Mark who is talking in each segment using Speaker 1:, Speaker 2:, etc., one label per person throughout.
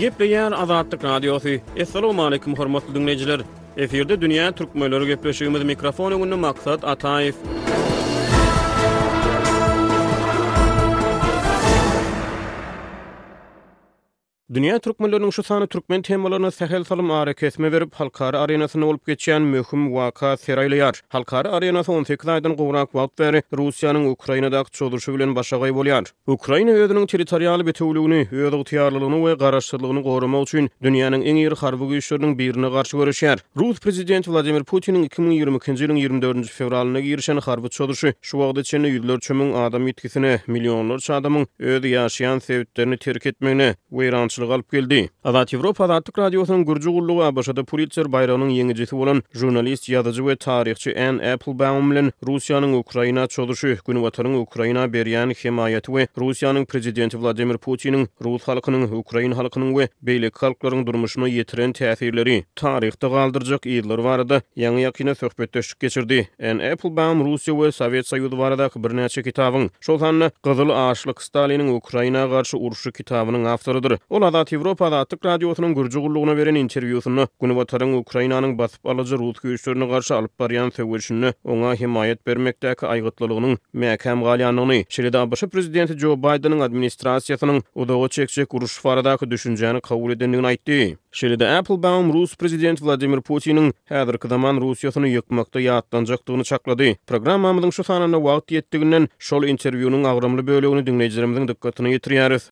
Speaker 1: Gepleýär Azatlyk Radiosy. Assalamualaikum hormatly dinleýjiler. Efirde dünýä türkmenleri gepleşigimiz mikrofon öňünde Maksat Ataýew. Dünýä türkmenleriniň şu sany türkmen temalaryna sähel salym arakesme berip, halkara arenasynda bolup geçýän möhüm waka ser aýlaýar. Halkara arenasy on sekiz aýdan gowrak wagt bäri Russiýanyň Ukrainadaky çozuşy bilen başagaý bolýar. Ukraina özüniň territorial bitewligini, özygtyýarlylygyny we garaşsyzlygyny goramak üçin dünýäniň iň iri harby güýçleriniň birine garşy göreşýär. Rus prezidenti Wladimir Putiniň iki müň ýigrimi ikinji ýylyň ýigrimi dördünji fewralynda girişen harby çozuşy şu wagta çenli ýüzlerçe müň adam ýitgisine, millionlarça adamyň öz ýaşaýan sebitlerini terk etmegine, weýrançylyga alyp geldi. Azat Ýewropa Azatlyk Radiosynyň Gürji gullugy ABŞ-da Pulitser baýragynyň ýeňijisi bolan žurnalist, ýazyjy we taryhçy Enn Applebaum bilen Russiýanyň Ukraina çozuşy, Günbataryň Ukraina berýän hemaýaty we Russiýanyň prezidenti Wladimir Putiniň rus halkynyň, ukrain halkynyň we beýleki halklaryň durmuşyna ýetiren täsirleri, taryhda galdyrjak yzlary barada ýaňy-ýakynda söhbetdeşlik geçirdi. Ann Applebaum Russiýa we Sowet Soýuzy baradaky birnäçe kitabyň, şol sanda Gyzyl açlyk, Staliniň Ukraina garşy urşy kitabynyň awtorydyr. Ol Azat Ýewropa Azatlyk Radiosynyň Gürji gullugyna beren interwýusynda Günbataryň Ukrainanyň basyp alyjy rus güýçlerine garşy alyp barýan söweşinde oňa hemaýat bermekdäki aýgytlylygynyň mäkäm galýandygyny, şeýle-de ABŞ prezidenti Jo Baýdeniň administrasiýasynyň uzaga çekjek uruş baradaky düşünjäni kabul edendigini aýtdy. Şeýle-de Applebaum rus prezidenti Wladimir Putiniň häzirki zaman Russiýasyny ýykmakda ýatlanjakdygyny çaklady. Programmamyzyň şu sanyna wagt ýetdiginden, şol interwýunyň agramly bölegini diňleýjilerimiziň dykgatyna ýetirýäris.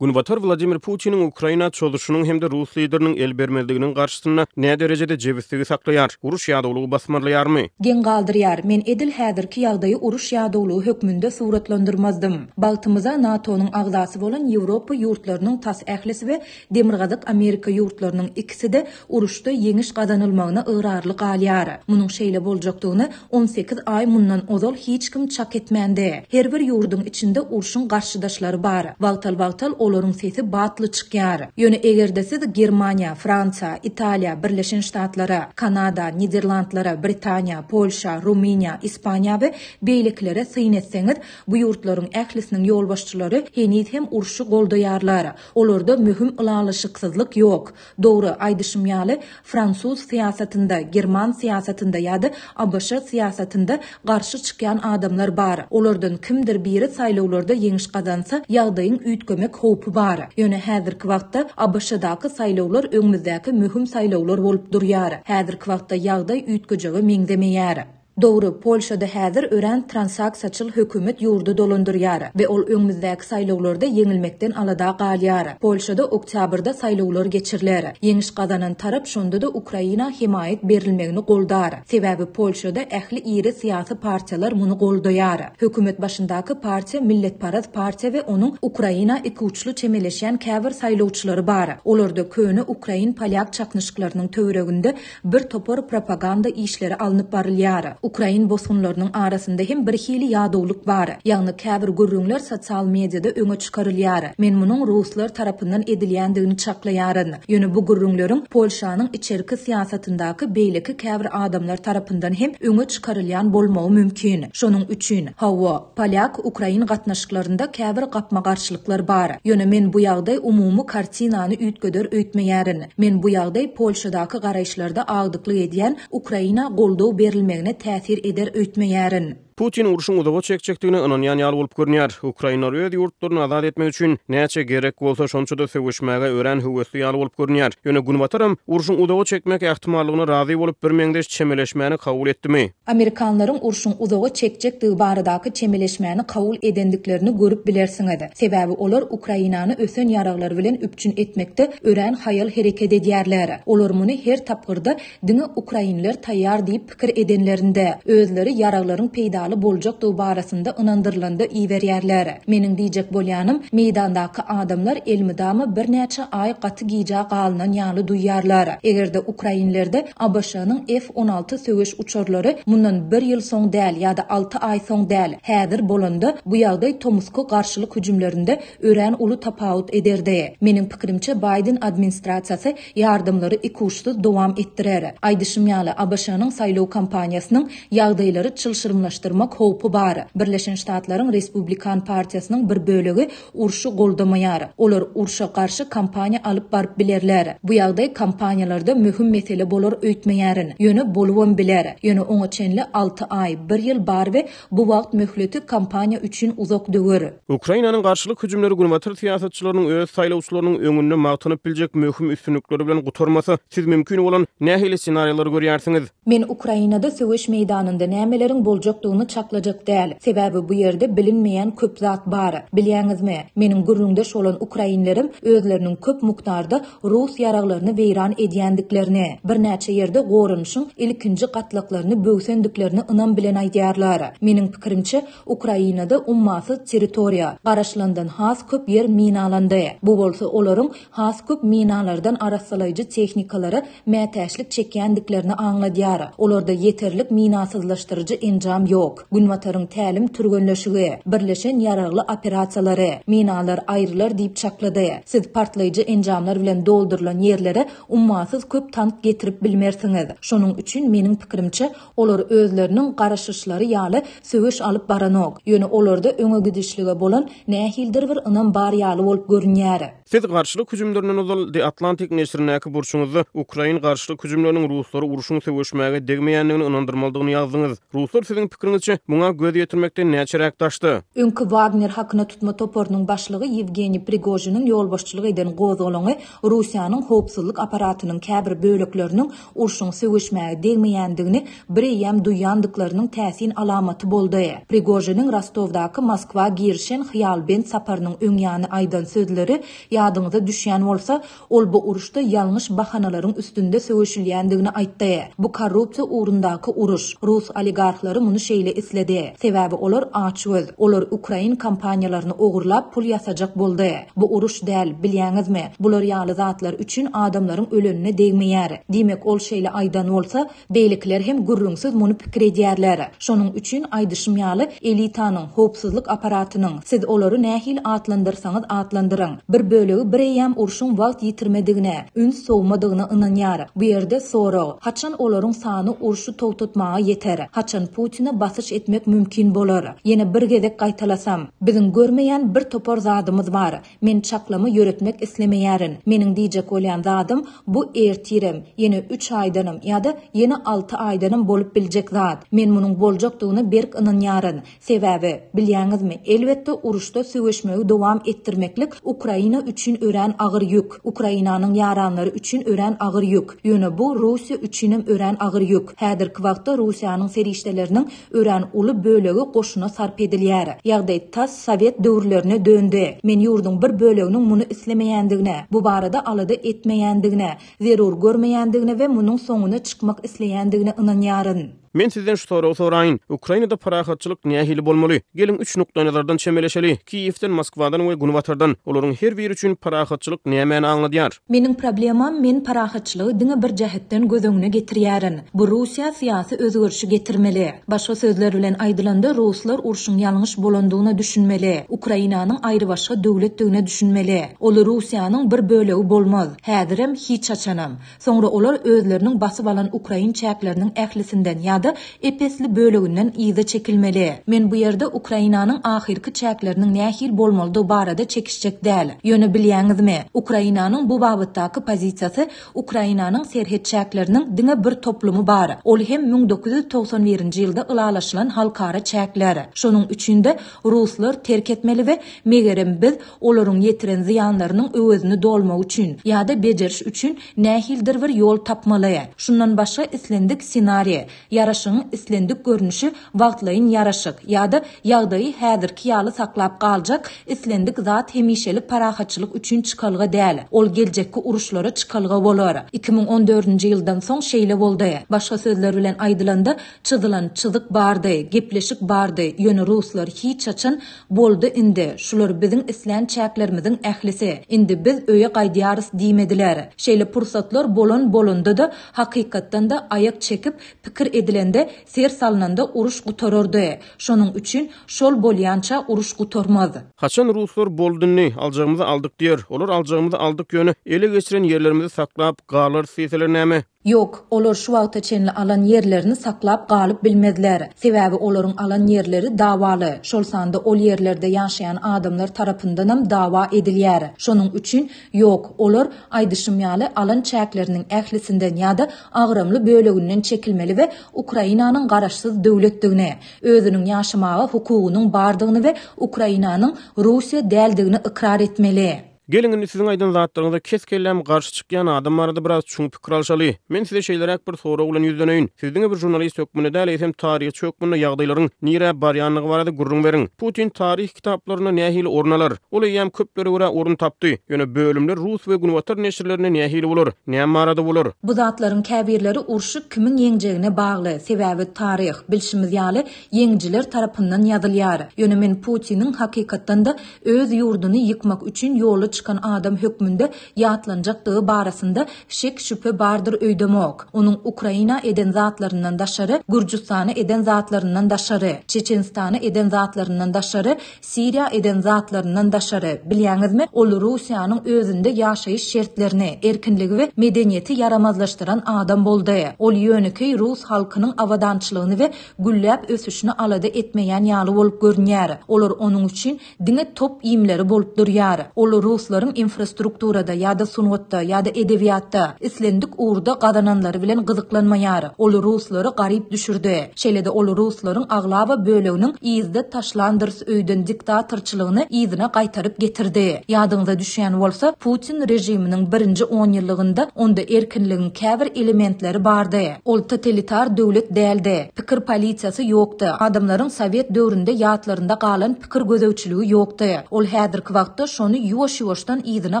Speaker 1: Günbatar Wladimir Putiniň Ukraina çozuşynyň hem-de rus lideriniň el bermezliginiň garşysynda näderejede jebisligi saklaýar? Uruş ýadawlygy basmarlaýarmy?
Speaker 2: Geň galdyrýar. Men edil häzirki ýagdaýy uruş ýadawlygy hökmünde suratlandyrmazdym. Bagtymyza, NATO-nyň agzasy bolan Ýewropa ýurtlarynyň tas ählisi we Demirgazyk Amerika ýurtlarynyň ikisi-de uruşda ýeňiş gazanylmagyna ygrarly galýar. Munuň şeýle boljakdygyny On sekiz aý mundan ozal hiç kim çak etmändi. Her bir ýurduň içinde urşuň garşydaşlary bar. Wagtal-wagtal olaryň sesi batly çykýar. Ýöne eger-de siz Germaniýa, Fransiýa, Italiýa, Birleşen Ştatlara, Kanada, Niderlandlara, Britaniýa, Polşa, Rumyniýa, Ispaniýa we beýlekilere syn etseňiz, bu ýurtlaryň ählisiniň ýolbaşçylary heniz hem urşy goldaýarlar. Olarda möhüm ylalaşyksyzlyk ýok. Dogry, aýdyşym ýaly, fransuz syýasatynda, german syýasatynda ýa-da ABŞ syýasatynda garşy çykýan adamlar bar. Olardan kimdir biri saýlawlarda ýeňiş gazansa, ýagdaýyň üýtgemek howpy bar. Ýöne häzirki wagtda ABŞ-daky saýlawlar öňümizdäki möhüm saýlawlar bolup durýar. Häzirki wagtda ýagdaý üýtgejege meňzemeýär. Dogry, Polşada häzir örän transaksiýaçyl hökümet ýurdy dolandyrýar we ol öňümizdäki saýlawlarda ýeňilmekden alada galýar. Polşada oktýabrda saýlawlar geçiriler. Ýeňiş gazanan tarap şonda-da Ukraina hemaýat berilmegini goldar. Sebäbi Polşada ähli iri syýasy partiýalar muny goldaýar. Hökümet başyndaky partiýa milletparaz partiýa we onuň Ukraina ikuçly çemeleşýän käbir saýlawçylary bar. Olarda köne ukrain-polýak çaknyşyklarynyň töwereginde Bir topar propaganda işleri alnyp barylýar. Ukrain bosgunlarynyň arasynda hem birhili ýadawlyk bar. Ýagny käbir gürrüňler sosial mediada öňe çykarylýar. Men munuň ruslar tarapyndan edilýändigini çaklaýaryn. Ýöne bu gürrüňleriň Polşanyň içerki syýasatyndaky beýleki käbir adamlar tarapyndan hem öňe çykarylýan bolmagy mümkin. Şonuň üçin, hawa, polýak-ukrain gatnaşyklarynda käbir gapma-garşylyklar bar. Ýöne men bu ýagdaý umumy kartinany üýtgeder öýtmeýärin. Men bu ýagdaý Polşadaky garaýyşlarda agdyklyk edýän Ukraina goldaw berilmegine täsir eder öýtmeýärin.
Speaker 1: Putin urşuň uzaga çekjekdigine ynanýan ýaly bolup görünýär. Ukrainler öz ýurtlaryny azat etmek üçin näçe gerek bolsa şonça-da söweşmäge örän höwesli ýaly bolup görünýär. Ýöne Günbatar hem urşuň uzaga çekmek ähtimallygyna razy bolup birmeňzeş çemeleşmäni kabul etdimi?
Speaker 2: Amerikanlaryň urşuň uzaga çekjekdigi baradaky çemeleşmäni kabul edendiklerini görüp bilersiňiz. Sebäbi olar Ukrainany ösen ýaraglar bilen üpjün etmekde örän haýal hereket edýärler. Olar muny her tapgyrda diňe ukrainler taýýar diýip pikir edenlerinde, özleri ýaraglaryň peýdaly boljakdygy barasynda ynandyrylanda iberýärler. Meniň diýjek bolýanym, meýdandaky adamlar elmydama birnäçe aý gaty gijä galynan ýaly duýýarlar. Eger-de ukrainlerde ABŞ-nyň F on alty söweş uçarlary mundan bir ýyl soň däl ýa-da alty aý soň däl, häzir bolanda, bu ýagdaý tomusky garşylyk hüjümlerinde örän uly tapawut ederdi. Meniň pikirimçe, Baýden adminstrasiýasy ýardamlary ikuçsyz dowam etdirer. Aýdyşym ýaly, ABŞ-nyň saýlaw kampaniýasynyň ýagdaýlary çylşyrymlaşdyrmak howpy bar. Birleşen Ştatlaryň Respublikan partiýasynyň bir bölegi urşy goldamaýar. Olar urşa garşy kampaniýa alyp baryp bilerler. Bu ýagdaý kampaniýalarda möhüm mesele bolar öýtmeýärin. Ýöne bolubam biler. Ýöne oňa çenli alty aý, bir ýyl bar we bu wagt möhleti kampaniýa üçin uzak döwür.
Speaker 1: Ukrainanyň garşylyk hüjümleri günbatar syýasatçylarynyň öz saýlawçylarynyň öňünde magtanyp biljek möhüm üstünlikleri bilen gutarmasa, siz mümkin bolan nähili ssenariýalary görýärsiňiz?
Speaker 2: Men Ukrainada söweş meýdanynda nämeleriň boljakdygyny çaklajak däl, sebäbi bu ýerde bilinmeýän köp zat bar. Bilýäňizmi, meniň gürrüňdeş bolan ukrainlerim özleriniň köp mukdarda rus ýaraglaryny weýran edýändiklerini, birnäçe ýerde goranyşyň ilkinji gatlaklaryny böwsendiklerini ynam bilen aýdýarlar. Meniň pikirimçe, Ukrainada ummasyz territoriýa, garaşylandan has köp ýer minalandy. Bu bolsa olaryň has köp minalardan arassalaýjy tehnikalara, mätäçlik çekýändiklerini aňladýar. Olarda ýeterlik minasyzlaşdyryjy enjam ýok. Günbataryň tälim türgenleşigi, Birleşen ýaragly operasiýalary, minalar aýrylar diýip çaklady. Siz partlaýjy enjamlar bilen doldurylan ýerlere ummasyz köp tank getirip bilmersiňiz. Şonuň üçin, meniň pikirimçe, olar özleriniň garaşyşlary ýaly söweş alyp baranok. Ýöne olarda öňegidişlige bolan nähilidir bir ynam bar ýaly bolup görünýär.
Speaker 1: Siz garşylyk hüjümlerinden ozal The Atlantic neşirindäki burçuňyzda ukrain garşylyk hüjümleriniň ruslary urşuň söweşmäge degmeýändigine ynandyrmalydygyny ýazdyňyz. Ruslar siziň pikiriňizçe muňa göz ýetirmekden näçeräk daşda?
Speaker 2: Öňki Wagner hakyna tutma toparynyň başlygy Ýewgeniý Prigožiniň ýolbaşçylyk eden gozgalaňy Russiýanyň howpsuzlyk apparatynyň käbir bölekleriniň urşuň söweşmäge degmeýändigini bireýýäm duýýandyklarynyň täsin alamaty boldy. Prigožiniň Rostowdaky Moskwa girişen hyýalbent saparynyň öňýany aýdan sözleri ýadyňyza düşýän bolsa, ol bu uruşda ýalňyş bahanalaryň üstünde söweşilýändigini aýtdy, Bu korrupsiýa ugrundaky uruş. Rus oligarhlary muny şeýle isledi. Sebäbi olar açgöz. Olar ukrain kompaniýalaryny ogurlap pul ýasajak boldy. Bu uruş däl, bilýäňizmi? Bular ýaly zatlar üçin adamlaryň ölenine degmeýär. Diýmek, ol şeýle aýdan bolsa, Beýlekiler hem gürrüňsiz muny pikir edýärler. Şonuň üçin, aýdyşym ýaly, elitanyň, howpsuzlyk apparatynyň, siz olary nähili atlandyrsaňyz atlandyryň, bir bölegi bireýýäm urşuň wagt ýitirmedigine, üns sowmadygyna ynanýar. Bu ýerde sorag, haçan olaryň sany urşy togtatmaga ýeter? Haçan Putine basyş etmek mümkin bolar? Ýene bir gezek gaýtalasam, biziň görmeýän bir topar zadymyz bar. Men çaklama ýöretmek islemeýärin. Meniň diýjek bolýan zadym, bu ertirem, ýene üç aýdanam ýa-da ýene alty aýdanam bolup biljek zat. Men munuň boljakdygyna berk ynanýaryn. Sebäbi, bilýäňizmi, elbetde, uruşda söweşmegi dowam etdirmeklik Ukraina üçin örän agyr ýük. Ukrainanyň ýaranlary üçin örän agyr ýük. Ýöne bu Russiýa üçinem örän agyr ýük. Häzirki wagtda Russiýanyň serişdeleriniň Örän uly bölegi goşuna sarp edilýär. Ýagdaý tas sowet döwürlerine döndi. Men ýurduň bir böleginiň muny islemeýändigine, bu barada alada etmeýändigine, zerur görmeýändigine we munuň soňuna çykmak isleýändigine ynanýaryn.
Speaker 1: Men sizden şu soragy soraýyn, Ukrainada parahatçylyk nähili bolmaly? Geliň üç nukdaýnazardan çemeleşeli, Kiýewden, Moskwadan we Günbatardan. Olaryň her biri üçin parahatçylyk nämäni aňladýar?
Speaker 2: Meniň problemam men parahatçylygy diňe bir jähetden göz öňüne getirýärin. Bu Russiýa syýasy özgerişi getirmeli. Başga sözler bilen aýdylanda ruslar urşuň ýalňyş bolandygyna düşünmeli, Ukrainanyň aýrybaşga döwletdigine düşünmeli. Ol Russiýanyň bir bölegi bolmaz, häzirem, hiç haçanam. Soňra olar özleriniň basyp alan ukrain çäkleriniň ählisinden ýa-da Ep-esli böleginden yza çekilmeli. Men bu ýerde Ukrainanyň ahyrky çäkleriniň nähili bolmalydygy barada çekişjek däl. Ýöne bilýäňizmi, Ukrainanyň bu babatdaky pozisiýasy, Ukrainanyň serhet çäkleriniň diňe bir toplumy bar, ol hem müň dokuz ýüz togsan birinji ýylda ylalaşylan halkara çäkler. Şonuň üçin-de, ruslar terk etmeli we, megerem, biz, olaryň ýetiren zyýanlarynyň öwezini dolmak üçin, ýa-da bejeriş üçin, Nähilidir bir ýol tapmaly. Şundan başga islendik senariý, ýaraşygyň islendik görnüşi wagtlaýyn ýaraşyk, ýa-da ýagdaýy häzirki ýaly saklap galjak islendik zat hemişelik parahatçylyk üçin çykalga däl. Ol geljekki uruşlara çykalga bolar. Iki müň on dördünji ýyldan soň şeýle boldy. Başga sözler bilen aýdylanda, çyzylan çyzyk bardy, gepleşik bardy, ýöne ruslar hiç haçan Boldy indi, şular biziň islän çäklerimiziň ählisi, indi biz öýe gaýdýarys diýmediler. Şeýle pursatlar bolan bolanda-da, hakykatdan-da, aýak çekip, pikir edilende, ser salnanda uruş gutarardy. Şonuň üçin, şol bolýança uruş gutarmaz.
Speaker 1: Haçan ruslar boldy indi, aljagymyzy aldyk diýer, olar aljagymyzy aldyk ýöne, ele geçiren ýerlerimizi saklap galarys diýseler näme?
Speaker 2: Ýok, olar şu wagta çenli alan ýerlerini saklap galyp bilmezler. Sebäbi olaryň alan ýerleri dawaly, şol sanda ol ýerlerde ýaşaýan adamlar tarapyndanam dawa edilýär. Şonuň üçin, ýok, olar, aýdyşym ýaly, alan çäkleriniň ählisinden ýa-da agramly böleginden çekilmeli we Ukrainanyň garaşsyz döwletdigini, özüniň ýaşamaga hukugynyň bardygyny we Ukrainanyň Russiýa däldigini ykrar etmeli.
Speaker 1: Geliň, indi siziň aýdan zatlaryňyza kes-kelläm garşy çykýan adam barada biraz çuň pikir alşaly. Men size şeýleräk bir sorag bilen ýüzleneýin. Siz diňe bir žurnalist hökmünde däl, eýsem, taryhçy hökmünde ýagdaýlaryň nirä barýandygy barada gürrüň beriň. Putin taryh kitaplarynda nähili orun alar? Ol eýýäm köplere görä orun tapdy. Ýöne bölümler rus we günbatar neşirlerinde nähili bolar? Näme barada bolar?
Speaker 2: Bu zatlaryň käbirleri urşy kimiň ýeňjegine bagly, sebäbi taryh, bilşimiz ýaly, ýeňijiler tarapyndan ýazylýar. Ýöne men Putiniň hakykatdan-da öz ýurduny ýykmak üçin ýola çykan adam hökmünde ýatlanjakdygy barasynda şek-şübhe bardyr öýdemok. Onuň Ukraina eden zatlaryndan daşary, Gürjüstana eden zatlaryndan daşary, Çeçenistana eden zatlaryndan daşary, Siriýa eden zatlaryndan daşary, bilýäňizmi, ol Russiýanyň özünde ýaşaýyş şertlerini, erkinligi we medeniýeti ýaramazlaşdyran adam boldy. Ol ýönekeý rus halkynyň abadançylygyny we gülläp ösüşini alada etmeýän ýaly bolup görünýär. Olar onuň üçin diňe top iýmleri bolup durýar. Ol ruslaryň infrastrukturada ýa-da sungatda ýa-da edebiýatda, islendik ugurda gazananlary bilen gyzyklanmaýar. Ol ruslary garyp düşürdi. Şeýle-de ol ruslaryň aglaba böleginiň yzda taşlandyr. Tut öýden diktatorçylygyny yzyna gaýtaryp getirdi. Ýadyňyza düşýän bolsa, Putin režiminiň birinji onýyllygynda onda erkinligiň käbir elementleri bardy. Ol totalitar döwlet däldi. Pikir polisiýasy ýokdy, adamlaryň sowet döwründe ýatlarynda galan pikir gözegçiligi ýokdy. Ol häzirki wagtda şony ýuwaş-ýuwaşdan yzyna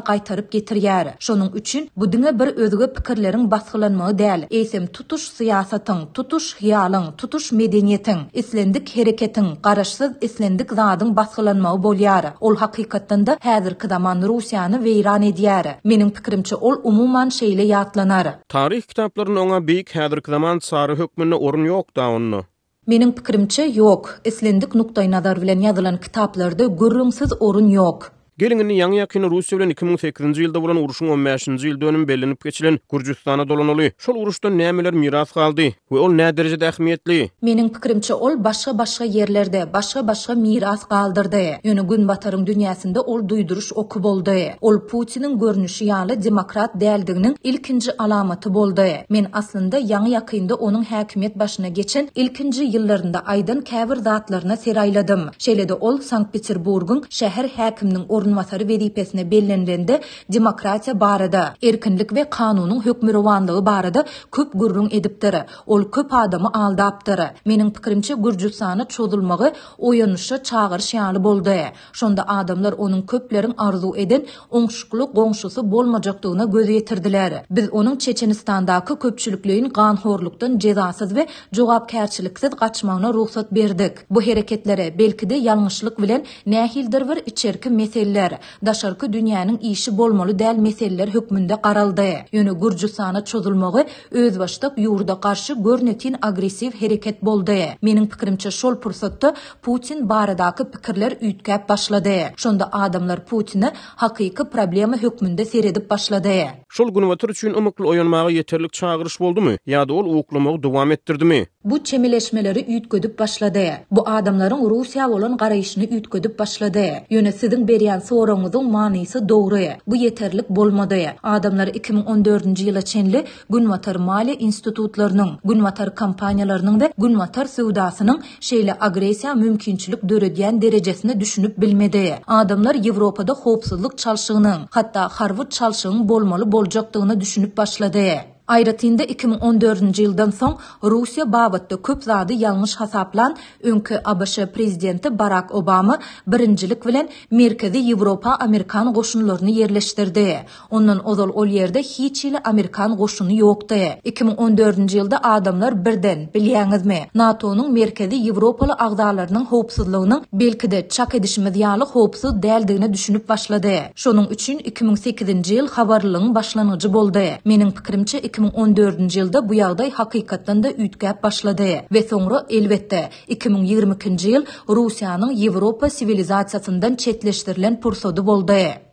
Speaker 2: gaýtaryp getirýär. Şonuň üçin, bu diňe bir özge pikirleriň basgylanmagy däl, eýsem, tutuş syýasatyň, tutuş hyýalyň, tutuş medeniýetiň, islendik hereketiň, garaşsyz islendik zadyň basgylanmagy bolýar. Ol hakykatdan-da häzirki zaman Russiýany weýran edýär. Meniň pikirimçe ol umuman şeýle ýatlanar.
Speaker 1: Taryh kitaplarynda oňa beýik häzirki zaman çary hökmünde orun ýok-da onda.
Speaker 2: Meniň pikirimçe, ýok. Islendik nukdaýnazar bilen ýazylan kitaplarda gürrüňsiz orun ýok.
Speaker 1: Geliň, indi ýaňy-ýakynda Russiýa bilen iki müň sekizinji ýylda bolan uruşyň on bäşinji ýyldönümi bellenip geçilen Gürjüstana dolanaly. Şol uruşdan nämeler miras galdy we ol näderejede ähmiýetli?
Speaker 2: Meniň pikirimçe, ol başga-başga ýerlerde, başga-başga miras galdyrdy. Ýöne Günbataryň dünýäsinde ol duýduryş Şoky boldy. Ol Putiniň görnüşi ýaly demokrat däldiginiň ilkinji alamaty boldy. Men aslynda ýaňy-ýakynda onuň häkimiýet başyna geçen ilkinji ýyllarynda aýdan käbir zatlaryna ser aýladym. Şeýle-de ol Sankt-Peterburgyň şäher häkiminiň orunbasary wezipesine bellenilende demokratiýa barada, erkinlik we kanunyň hökmürowanlygy barada köp gürrüň edipdir. Ol köp adamy aldapdyr. Meniň pikirimçe Gürjüstana çozulmagy oýanyşa çagyryş ýaly boldy. Şonda adamlar onuň köpleriň arzuw eden oňşukly goňşusy bolmajakdygyna göz ýetirdiler. Biz onuň Çeçenistandaky köpçülikleýin ganhorlukdan jezasyz we jogapkärçiliksiz gaçmagyna rugsat berdik. Bu hereketlere, belki-de, ýalňyşlyk bilen, nähildir bir içerki meseleler, daşarky dünýäniň işi bolmaly däl meseleler hökmünde garaldy. Ýöne Gürjüstana çozulmagy özbaşdak ýurda garşy görnetin agressiw hereket boldy. Meniň pikirimçe, şol pursatda Putin baradaky pikirler üýtgäp başlady. Şonda adamlar Putine hakyky problema hökmünde seredip başlady.
Speaker 1: Şol günbatar üçin ymykly oýanmaga ýeterlik çagyryş boldumy, ýa-da ol uklamagy dowam etdirdimi?
Speaker 2: Bu çemeleşmeleri üýtgedip başlady. Bu adamlaryň Russiýa bolan garaýşyny üýtgedip başlady. Ýöne siziň berýän soragyňyzyň manysy dogry. Bu ýeterlik bolmady. Adamlar iki müň on dördünji ýyla çenli Günbatar maliýe institutlarynyň, Günbatar kompaniýalarynyň we Günbatar söwdasynyň şeýle agressiýa mümkinçilik döredýän derejesine düşünip bilmedi. Adamlar Ýewropada howpsuzlyk çalşygynyň, hatda harby çalşygyň bolmaly boljakdygyna düşünip başlady. Aýratyn-da, iki müň on dördünji ýyldan soň Russiýa babatda köp zady ýalňyş hasaplan öňki ABŞ prezidenti Barak Obama birinjilik bilen Merkezi Ýewropa amerikan goşunlaryny ýerleşdirdi. Ondan ozal ol ýerde hiç hili amerikan goşuny ýokdy. Iki müň on dördünji ýylda adamlar birden, bilýäňizmi, NATO-nyň merkezi ýewropaly agzalarynyň howpsuzlygynyň belki-de çak edişimiz ýaly howpsuz däldigine düşünip başlady. Şonuň üçin iki müň sekizinji ýyl habarlylygyň başlangyjy boldy. Meniň pikirimçe, iki müň on dördünji ýylda bu ýagdaý hakykatdan-da üýtgäp başlady we soňra, elbetde, iki müň ýigrimi ikinji ýyl Russiýanyň Ýewropa siwilizasiýasyndan çetleşdirilen pursady boldy.